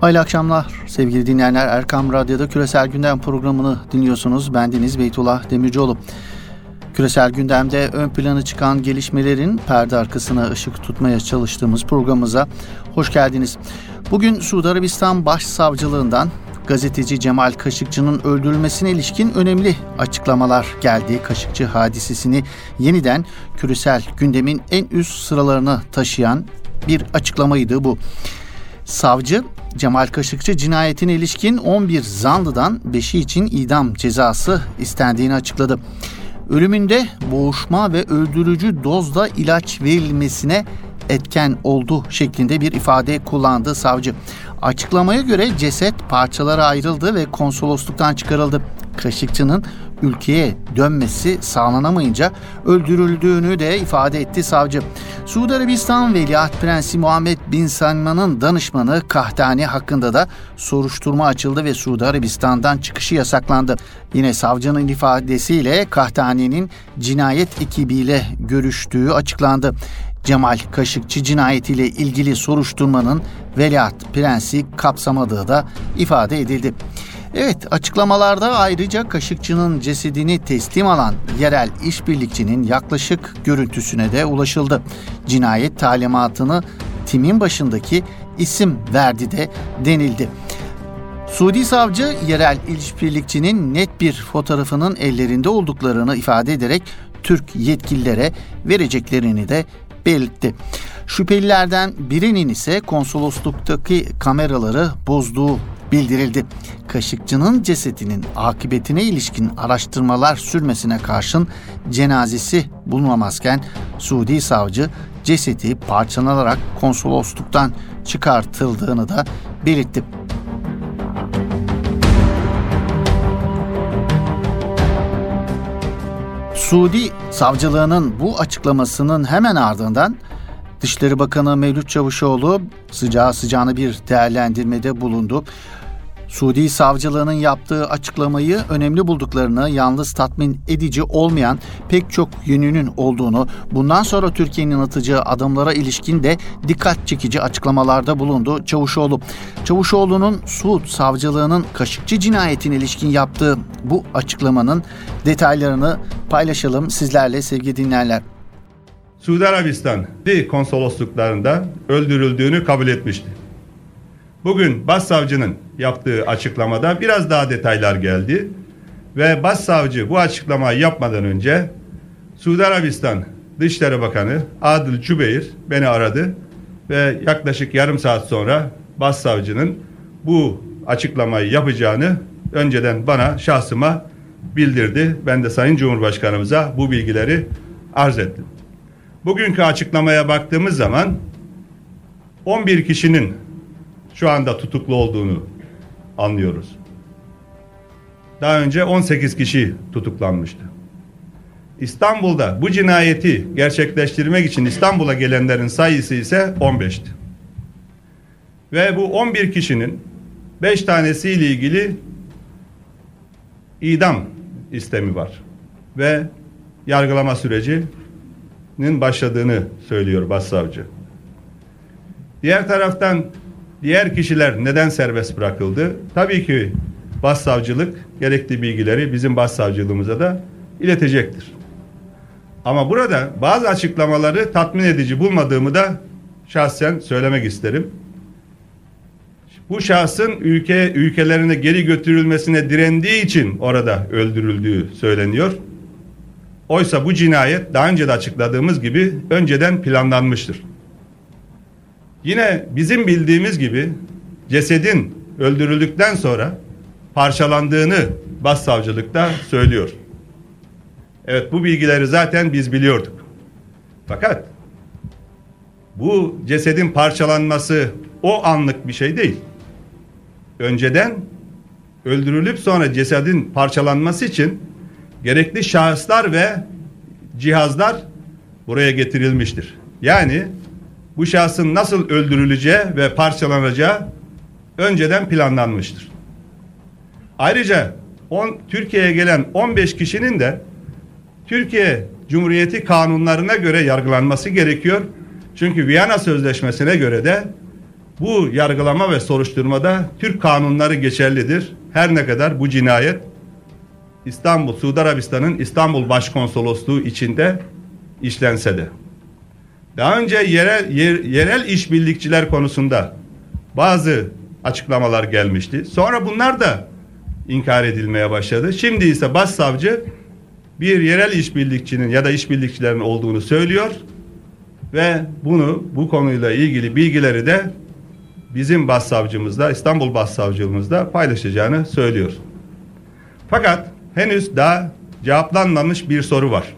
Hayırlı akşamlar sevgili dinleyenler. Erkam Radyo'da Küresel Gündem programını dinliyorsunuz. Bendeniz Beytullah Demircioğlu. Küresel gündemde ön plana çıkan gelişmelerin perde arkasına ışık tutmaya çalıştığımız programımıza hoş geldiniz. Bugün Suudi Arabistan Başsavcılığından gazeteci Cemal Kaşıkçı'nın öldürülmesine ilişkin önemli açıklamalar geldi. Kaşıkçı hadisesini yeniden küresel gündemin en üst sıralarına taşıyan bir açıklamaydı bu. Savcı Cemal Kaşıkçı cinayetine ilişkin 11 zanlıdan 5'i için idam cezası istendiğini açıkladı. Ölümünde boğuşma ve öldürücü dozda ilaç verilmesine etken oldu şeklinde bir ifade kullandı savcı. Açıklamaya göre ceset parçalara ayrıldı ve konsolosluktan çıkarıldı. Kaşıkçı'nın ülkeye dönmesi sağlanamayınca öldürüldüğünü de ifade etti savcı. Suudi Arabistan Veliaht Prensi Muhammed Bin Salman'ın danışmanı Kahtani hakkında da soruşturma açıldı ve Suudi Arabistan'dan çıkışı yasaklandı. Yine savcının ifadesiyle Kahtani'nin cinayet ekibiyle görüştüğü açıklandı. Cemal Kaşıkçı cinayetiyle ilgili soruşturmanın Veliaht Prensi kapsamadığı da ifade edildi. Evet açıklamalarda ayrıca Kaşıkçı'nın cesedini teslim alan yerel işbirlikçinin yaklaşık görüntüsüne de ulaşıldı. Cinayet talimatını timin başındaki isim verdi de denildi. Suudi savcı yerel işbirlikçinin net bir fotoğrafının ellerinde olduklarını ifade ederek Türk yetkililere vereceklerini de belirtti. Şüphelilerden birinin ise konsolosluktaki kameraları bozduğu bildirildi. Kaşıkçı'nın cesedinin akıbetine ilişkin araştırmalar sürmesine karşın cenazesi bulunamazken Suudi savcı cesedi parçalanarak konsolosluktan çıkartıldığını da belirtti. Suudi savcılığının bu açıklamasının hemen ardından Dışişleri Bakanı Mevlüt Çavuşoğlu sıcağı sıcağına bir değerlendirmede bulundu. Suudi savcılığının yaptığı açıklamayı önemli bulduklarını, yalnız tatmin edici olmayan pek çok yönünün olduğunu, bundan sonra Türkiye'nin atacağı adımlara ilişkin de dikkat çekici açıklamalarda bulundu Çavuşoğlu. Çavuşoğlu'nun Suud savcılığının Kaşıkçı cinayetine ilişkin yaptığı bu açıklamanın detaylarını paylaşalım sizlerle sevgili dinleyenler. Suudi Arabistan konsolosluklarında öldürüldüğünü kabul etmişti. Bugün başsavcının yaptığı açıklamada biraz daha detaylar geldi ve başsavcı bu açıklamayı yapmadan önce Suudi Arabistan Dışişleri Bakanı Adil Cübeyr beni aradı ve yaklaşık yarım saat sonra başsavcının bu açıklamayı yapacağını önceden bana şahsıma bildirdi. Ben de Sayın Cumhurbaşkanımıza bu bilgileri arz ettim. Bugünkü açıklamaya baktığımız zaman 11 kişinin şu anda tutuklu olduğunu anlıyoruz. Daha önce 18 kişi tutuklanmıştı. İstanbul'da bu cinayeti gerçekleştirmek için İstanbul'a gelenlerin sayısı ise 15'ti. Ve bu 11 kişinin 5 tanesiyle ilgili idam istemi var. Ve yargılama sürecinin başladığını söylüyor başsavcı. Diğer taraftan Diğer kişiler neden serbest bırakıldı? Tabii ki başsavcılık gerekli bilgileri bizim başsavcılığımıza da iletecektir. Ama burada bazı açıklamaları tatmin edici bulmadığımı da şahsen söylemek isterim. Bu şahsın ülke ülkelerine geri götürülmesine direndiği için orada öldürüldüğü söyleniyor. Oysa bu cinayet daha önce de açıkladığımız gibi önceden planlanmıştır. Yine bizim bildiğimiz gibi cesedin öldürüldükten sonra parçalandığını başsavcılıkta söylüyor. Evet bu bilgileri zaten biz biliyorduk. Fakat bu cesedin parçalanması o anlık bir şey değil. Önceden öldürülüp sonra cesedin parçalanması için gerekli şahıslar ve cihazlar buraya getirilmiştir. Yani bu şahsın nasıl öldürüleceği ve parçalanacağı önceden planlanmıştır. Ayrıca Türkiye'ye gelen 15 kişinin de Türkiye Cumhuriyeti kanunlarına göre yargılanması gerekiyor. Çünkü Viyana Sözleşmesi'ne göre de bu yargılama ve soruşturmada Türk kanunları geçerlidir. Her ne kadar bu cinayet İstanbul, Suudi Arabistan'ın İstanbul Başkonsolosluğu içinde işlense de. Daha önce yerel, yer, yerel işbirlikçiler konusunda bazı açıklamalar gelmişti. Sonra bunlar da inkar edilmeye başladı. Şimdi ise başsavcı bir yerel işbirlikçinin ya da işbirlikçilerin olduğunu söylüyor ve bunu bu konuyla ilgili bilgileri de bizim başsavcımızda İstanbul başsavcılığımızda paylaşacağını söylüyor. Fakat henüz daha cevaplanmamış bir soru var.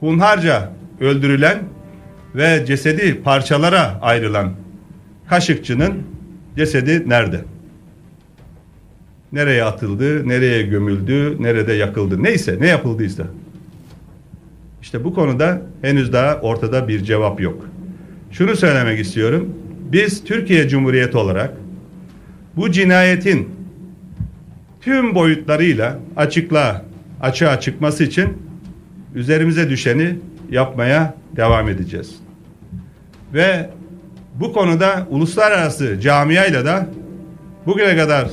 Hunharca öldürülen ve cesedi parçalara ayrılan Kaşıkçı'nın cesedi nerede? Nereye atıldı, nereye gömüldü, nerede yakıldı, neyse ne yapıldıysa. İşte bu konuda henüz daha ortada bir cevap yok. Şunu söylemek istiyorum. Biz Türkiye Cumhuriyeti olarak bu cinayetin tüm boyutlarıyla açıklığa, açığa çıkması için üzerimize düşeni yapmaya devam edeceğiz. Ve bu konuda uluslararası camiayla da bugüne kadar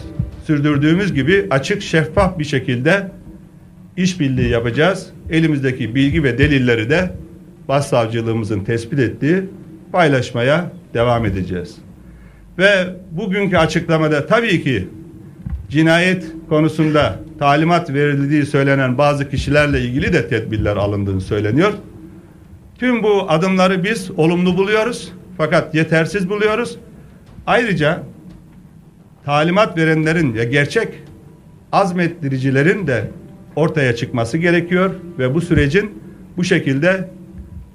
sürdürdüğümüz gibi açık şeffaf bir şekilde işbirliği yapacağız. Elimizdeki bilgi ve delilleri de başsavcılığımızın tespit ettiği paylaşmaya devam edeceğiz. Ve bugünkü açıklamada tabii ki cinayet konusunda talimat verildiği söylenen bazı kişilerle ilgili de tedbirler alındığını söyleniyor. Tüm bu adımları biz olumlu buluyoruz fakat yetersiz buluyoruz. Ayrıca talimat verenlerin ve gerçek azmettiricilerin de ortaya çıkması gerekiyor ve bu sürecin bu şekilde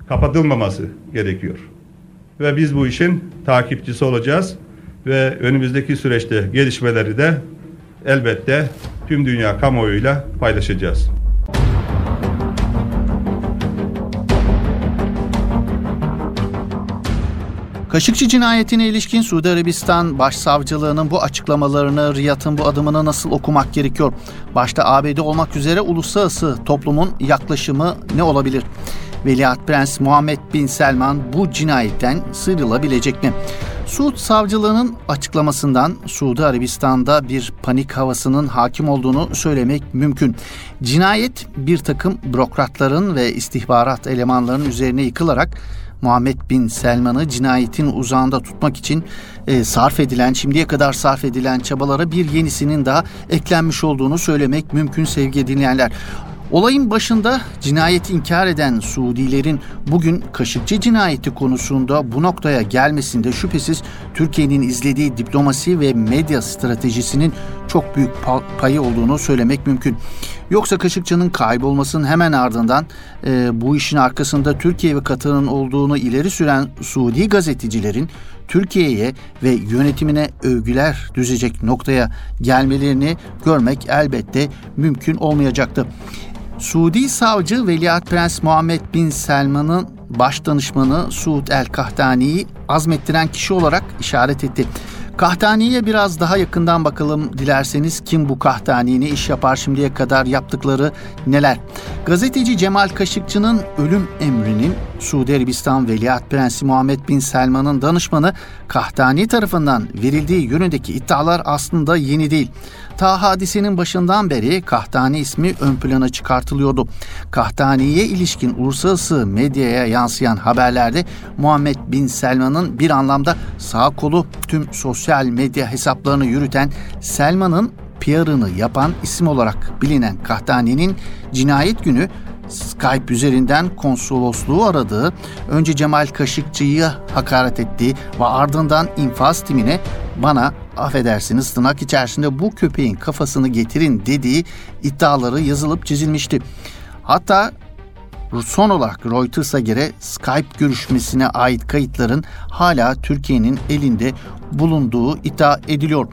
kapatılmaması gerekiyor. Ve biz bu işin takipçisi olacağız ve önümüzdeki süreçte gelişmeleri de elbette tüm dünya kamuoyuyla paylaşacağız. Kaşıkçı cinayetine ilişkin Suudi Arabistan Başsavcılığının bu açıklamalarını, Riyad'ın bu adımını nasıl okumak gerekiyor? Başta ABD olmak üzere uluslararası toplumun yaklaşımı ne olabilir? Veliaht Prens Muhammed Bin Selman bu cinayetten sıyrılabilecek mi? Suud savcılığının açıklamasından Suudi Arabistan'da bir panik havasının hakim olduğunu söylemek mümkün. Cinayet bir takım bürokratların ve istihbarat elemanlarının üzerine yıkılarak Muhammed Bin Selman'ı cinayetin uzağında tutmak için e, sarf edilen, şimdiye kadar sarf edilen çabalara bir yenisinin daha eklenmiş olduğunu söylemek mümkün sevgili dinleyenler. Olayın başında cinayeti inkar eden Suudilerin bugün Kaşıkçı cinayeti konusunda bu noktaya gelmesinde şüphesiz Türkiye'nin izlediği diplomasi ve medya stratejisinin çok büyük payı olduğunu söylemek mümkün. Yoksa Kaşıkçı'nın kaybolmasının hemen ardından e, bu işin arkasında Türkiye ve Katar'ın olduğunu ileri süren Suudi gazetecilerin Türkiye'ye ve yönetimine övgüler düzecek noktaya gelmelerini görmek elbette mümkün olmayacaktı. Suudi savcı Veliaht Prens Muhammed Bin Selman'ın baş danışmanı Suud El Kahtani'yi azmettiren kişi olarak işaret etti. Kahtani'ye biraz daha yakından bakalım dilerseniz. Kim bu Kahtani, ne iş yapar şimdiye kadar yaptıkları neler? Gazeteci Cemal Kaşıkçı'nın ölüm emrinin Suudi Arabistan Veliaht Prensi Muhammed Bin Selman'ın danışmanı Kahtani tarafından verildiği yönündeki iddialar aslında yeni değil. Ta hadisenin başından beri Kahtani ismi ön plana çıkartılıyordu. Kahtani'ye ilişkin uluslararası medyaya yansıyan haberlerde Muhammed Bin Selman'ın bir anlamda sağ kolu tüm sosyal medya hesaplarını yürüten Selman'ın PR'ını yapan isim olarak bilinen Kahtani'nin cinayet günü Skype üzerinden konsolosluğu aradığı, önce Cemal Kaşıkçı'yı hakaret ettiği ve ardından infaz timine bana affedersiniz tırnak içerisinde bu köpeğin kafasını getirin dediği iddiaları yazılıp çizilmişti. Hatta son olarak Reuters'a göre Skype görüşmesine ait kayıtların hala Türkiye'nin elinde bulunduğu iddia ediliyor.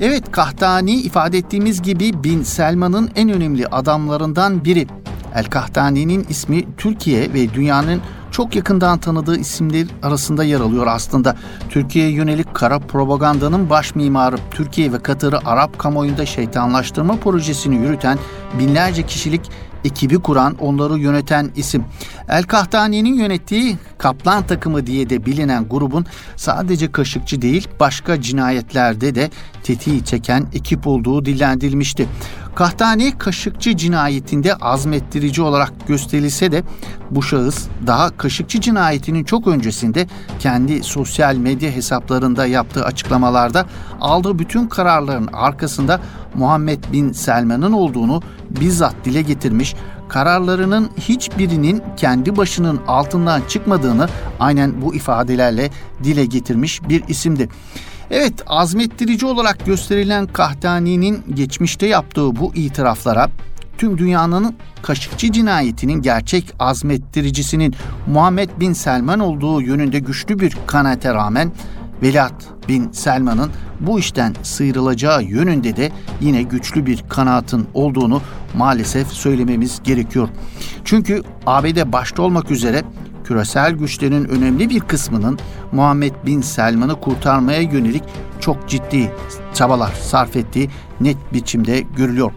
Evet Kahtani ifade ettiğimiz gibi Bin Selman'ın en önemli adamlarından biri. El Kahtani'nin ismi Türkiye ve dünyanın çok yakından tanıdığı isimler arasında yer alıyor aslında. Türkiye'ye yönelik kara propagandanın baş mimarı, Türkiye ve Katar'ı Arap kamuoyunda şeytanlaştırma projesini yürüten binlerce kişilik ekibi kuran, onları yöneten isim. El Kahtani'nin yönettiği Kaplan takımı diye de bilinen grubun sadece Kaşıkçı değil başka cinayetlerde de tetiği çeken ekip olduğu dillendirilmişti. Kahtani Kaşıkçı cinayetinde azmettirici olarak gösterilse de bu şahıs daha Kaşıkçı cinayetinin çok öncesinde kendi sosyal medya hesaplarında yaptığı açıklamalarda aldığı bütün kararların arkasında Muhammed Bin Selman'ın olduğunu bizzat dile getirmiş, kararlarının hiçbirinin kendi başının altından çıkmadığını aynen bu ifadelerle dile getirmiş bir isimdi. Evet azmettirici olarak gösterilen Kahtani'nin geçmişte yaptığı bu itiraflara tüm dünyanın Kaşıkçı cinayetinin gerçek azmettiricisinin Muhammed Bin Selman olduğu yönünde güçlü bir kanaate rağmen Veliaht Bin Selman'ın bu işten sıyrılacağı yönünde de yine güçlü bir kanaatın olduğunu maalesef söylememiz gerekiyor. Çünkü ABD başta olmak üzere küresel güçlerin önemli bir kısmının Muhammed Bin Selman'ı kurtarmaya yönelik çok ciddi çabalar sarf ettiği net biçimde görülüyor.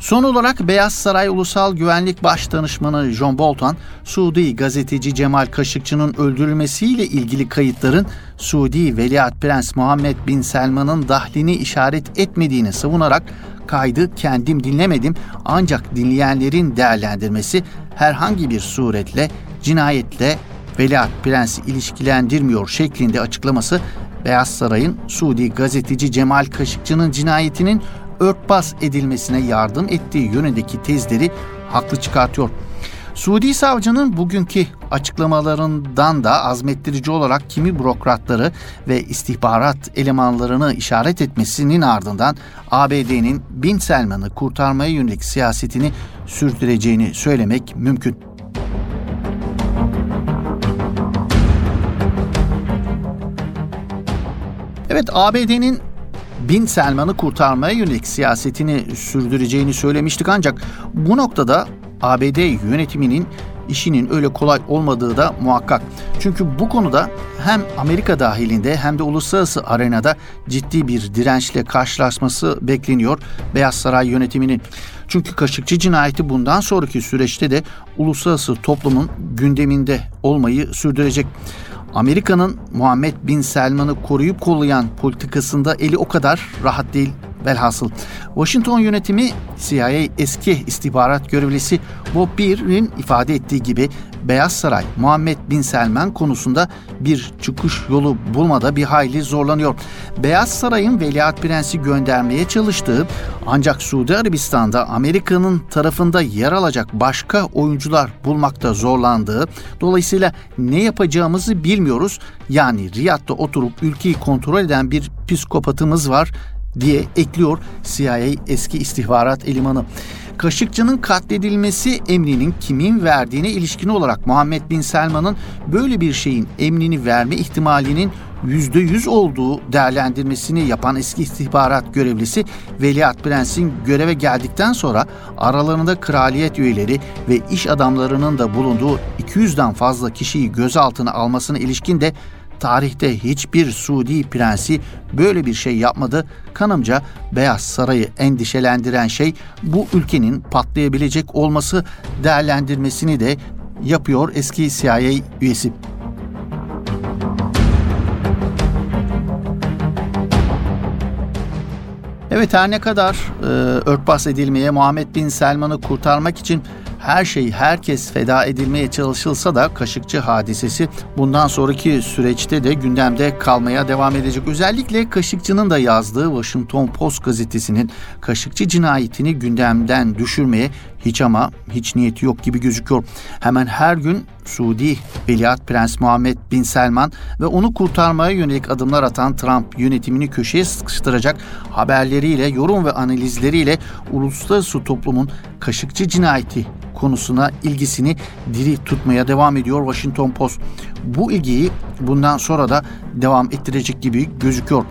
Son olarak Beyaz Saray Ulusal Güvenlik Başdanışmanı John Bolton, Suudi gazeteci Cemal Kaşıkçı'nın öldürülmesiyle ilgili kayıtların Suudi Veliaht Prens Muhammed Bin Selman'ın dahlini işaret etmediğini savunarak kaydı kendim dinlemedim ancak dinleyenlerin değerlendirmesi herhangi bir suretle cinayetle Veliaht Prensi ilişkilendirmiyor şeklinde açıklaması Beyaz Saray'ın Suudi gazeteci Cemal Kaşıkçı'nın cinayetinin örtbas edilmesine yardım ettiği yönündeki tezleri haklı çıkartıyor. Suudi savcının bugünkü açıklamalarından da azmettirici olarak kimi bürokratları ve istihbarat elemanlarını işaret etmesinin ardından ABD'nin Bin Selman'ı kurtarmaya yönelik siyasetini sürdüreceğini söylemek mümkün. Evet ABD'nin Bin Selman'ı kurtarmaya yönelik siyasetini sürdüreceğini söylemiştik ancak bu noktada ABD yönetiminin işinin öyle kolay olmadığı da muhakkak. Çünkü bu konuda hem Amerika dahilinde hem de uluslararası arenada ciddi bir dirençle karşılaşması bekleniyor Beyaz Saray yönetiminin. Çünkü Kaşıkçı cinayeti bundan sonraki süreçte de uluslararası toplumun gündeminde olmayı sürdürecek. Amerika'nın Muhammed Bin Selman'ı koruyup kollayan politikasında eli o kadar rahat değil velhasıl. Washington yönetimi CIA eski istihbarat görevlisi Bob Beer'in ifade ettiği gibi Beyaz Saray Muhammed Bin Selman konusunda bir çıkış yolu bulmada bir hayli zorlanıyor. Beyaz Saray'ın Veliaht Prensi göndermeye çalıştığı ancak Suudi Arabistan'da Amerika'nın tarafında yer alacak başka oyuncular bulmakta zorlandığı dolayısıyla ne yapacağımızı bilmiyoruz. Yani Riyad'da oturup ülkeyi kontrol eden bir psikopatımız var diye ekliyor CIA eski istihbarat elemanı. Kaşıkçı'nın katledilmesi emrinin kimin verdiğine ilişkin olarak Muhammed Bin Selman'ın böyle bir şeyin emrini verme ihtimalinin %100 olduğu değerlendirmesini yapan eski istihbarat görevlisi Veliaht Prens'in göreve geldikten sonra aralarında kraliyet üyeleri ve iş adamlarının da bulunduğu 200'den fazla kişiyi gözaltına almasına ilişkin de Tarihte hiçbir Suudi prensi böyle bir şey yapmadı. Kanımca Beyaz Sarayı endişelendiren şey bu ülkenin patlayabilecek olması değerlendirmesini de yapıyor eski CIA üyesi. Evet her ne kadar e, örtbas edilmeye Muhammed Bin Selman'ı kurtarmak için her şey herkes feda edilmeye çalışılsa da Kaşıkçı hadisesi bundan sonraki süreçte de gündemde kalmaya devam edecek. Özellikle Kaşıkçı'nın da yazdığı Washington Post gazetesinin Kaşıkçı cinayetini gündemden düşürmeye hiç ama hiç niyeti yok gibi gözüküyor. Hemen her gün Suudi Veliaht Prens Muhammed Bin Selman ve onu kurtarmaya yönelik adımlar atan Trump yönetimini köşeye sıkıştıracak haberleriyle, yorum ve analizleriyle uluslararası toplumun Kaşıkçı cinayeti konusuna ilgisini diri tutmaya devam ediyor Washington Post. Bu ilgiyi bundan sonra da devam ettirecek gibi gözüküyor.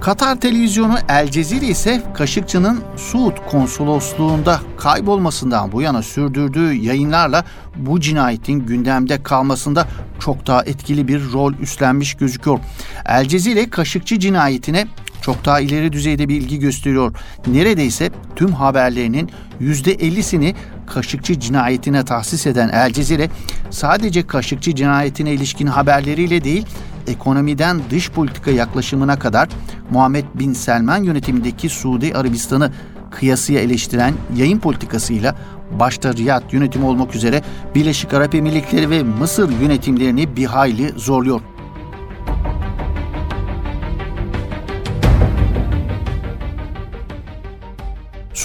Katar televizyonu El Cezire ise Kaşıkçı'nın Suud konsolosluğunda kaybolmasından bu yana sürdürdüğü yayınlarla bu cinayetin gündemde kalmasında çok daha etkili bir rol üstlenmiş gözüküyor. El Cezire Kaşıkçı cinayetine çok daha ileri düzeyde bir ilgi gösteriyor. Neredeyse tüm haberlerinin %50'sini Kaşıkçı cinayetine tahsis eden El Cezire sadece Kaşıkçı cinayetine ilişkin haberleriyle değil ekonomiden dış politika yaklaşımına kadar Muhammed Bin Selman yönetimindeki Suudi Arabistan'ı kıyasıya eleştiren yayın politikasıyla başta Riyad yönetimi olmak üzere Birleşik Arap Emirlikleri ve Mısır yönetimlerini bir hayli zorluyor.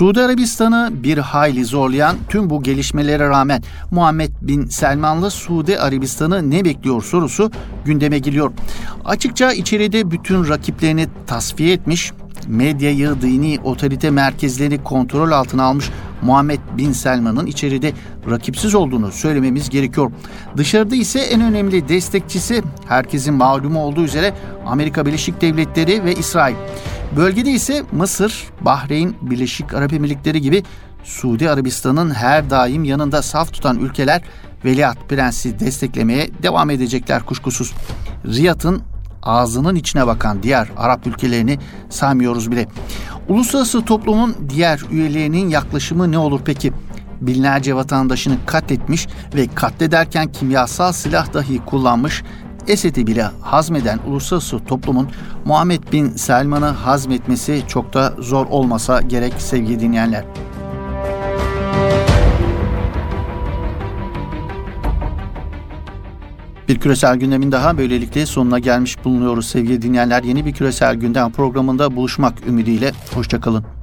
Suudi Arabistan'ı bir hayli zorlayan tüm bu gelişmelere rağmen Muhammed Bin Selmanlı Suudi Arabistan'ı ne bekliyor sorusu gündeme geliyor. Açıkça içeride bütün rakiplerini tasfiye etmiş, medyayı, dini otorite merkezleri kontrol altına almış Muhammed Bin Selman'ın içeride rakipsiz olduğunu söylememiz gerekiyor. Dışarıda ise en önemli destekçisi herkesin malumu olduğu üzere Amerika Birleşik Devletleri ve İsrail. Bölgede ise Mısır, Bahreyn, Birleşik Arap Emirlikleri gibi Suudi Arabistan'ın her daim yanında saf tutan ülkeler Veliaht Prensi desteklemeye devam edecekler kuşkusuz. Riyad'ın ağzının içine bakan diğer Arap ülkelerini saymıyoruz bile. Uluslararası toplumun diğer üyelerinin yaklaşımı ne olur peki? Binlerce vatandaşını katletmiş ve katlederken kimyasal silah dahi kullanmış Esed'i bile hazmeden uluslararası toplumun Muhammed Bin Selman'ı hazmetmesi çok da zor olmasa gerek sevgili dinleyenler. Bir küresel gündemin daha böylelikle sonuna gelmiş bulunuyoruz sevgili dinleyenler. Yeni bir küresel gündem programında buluşmak ümidiyle. Hoşçakalın.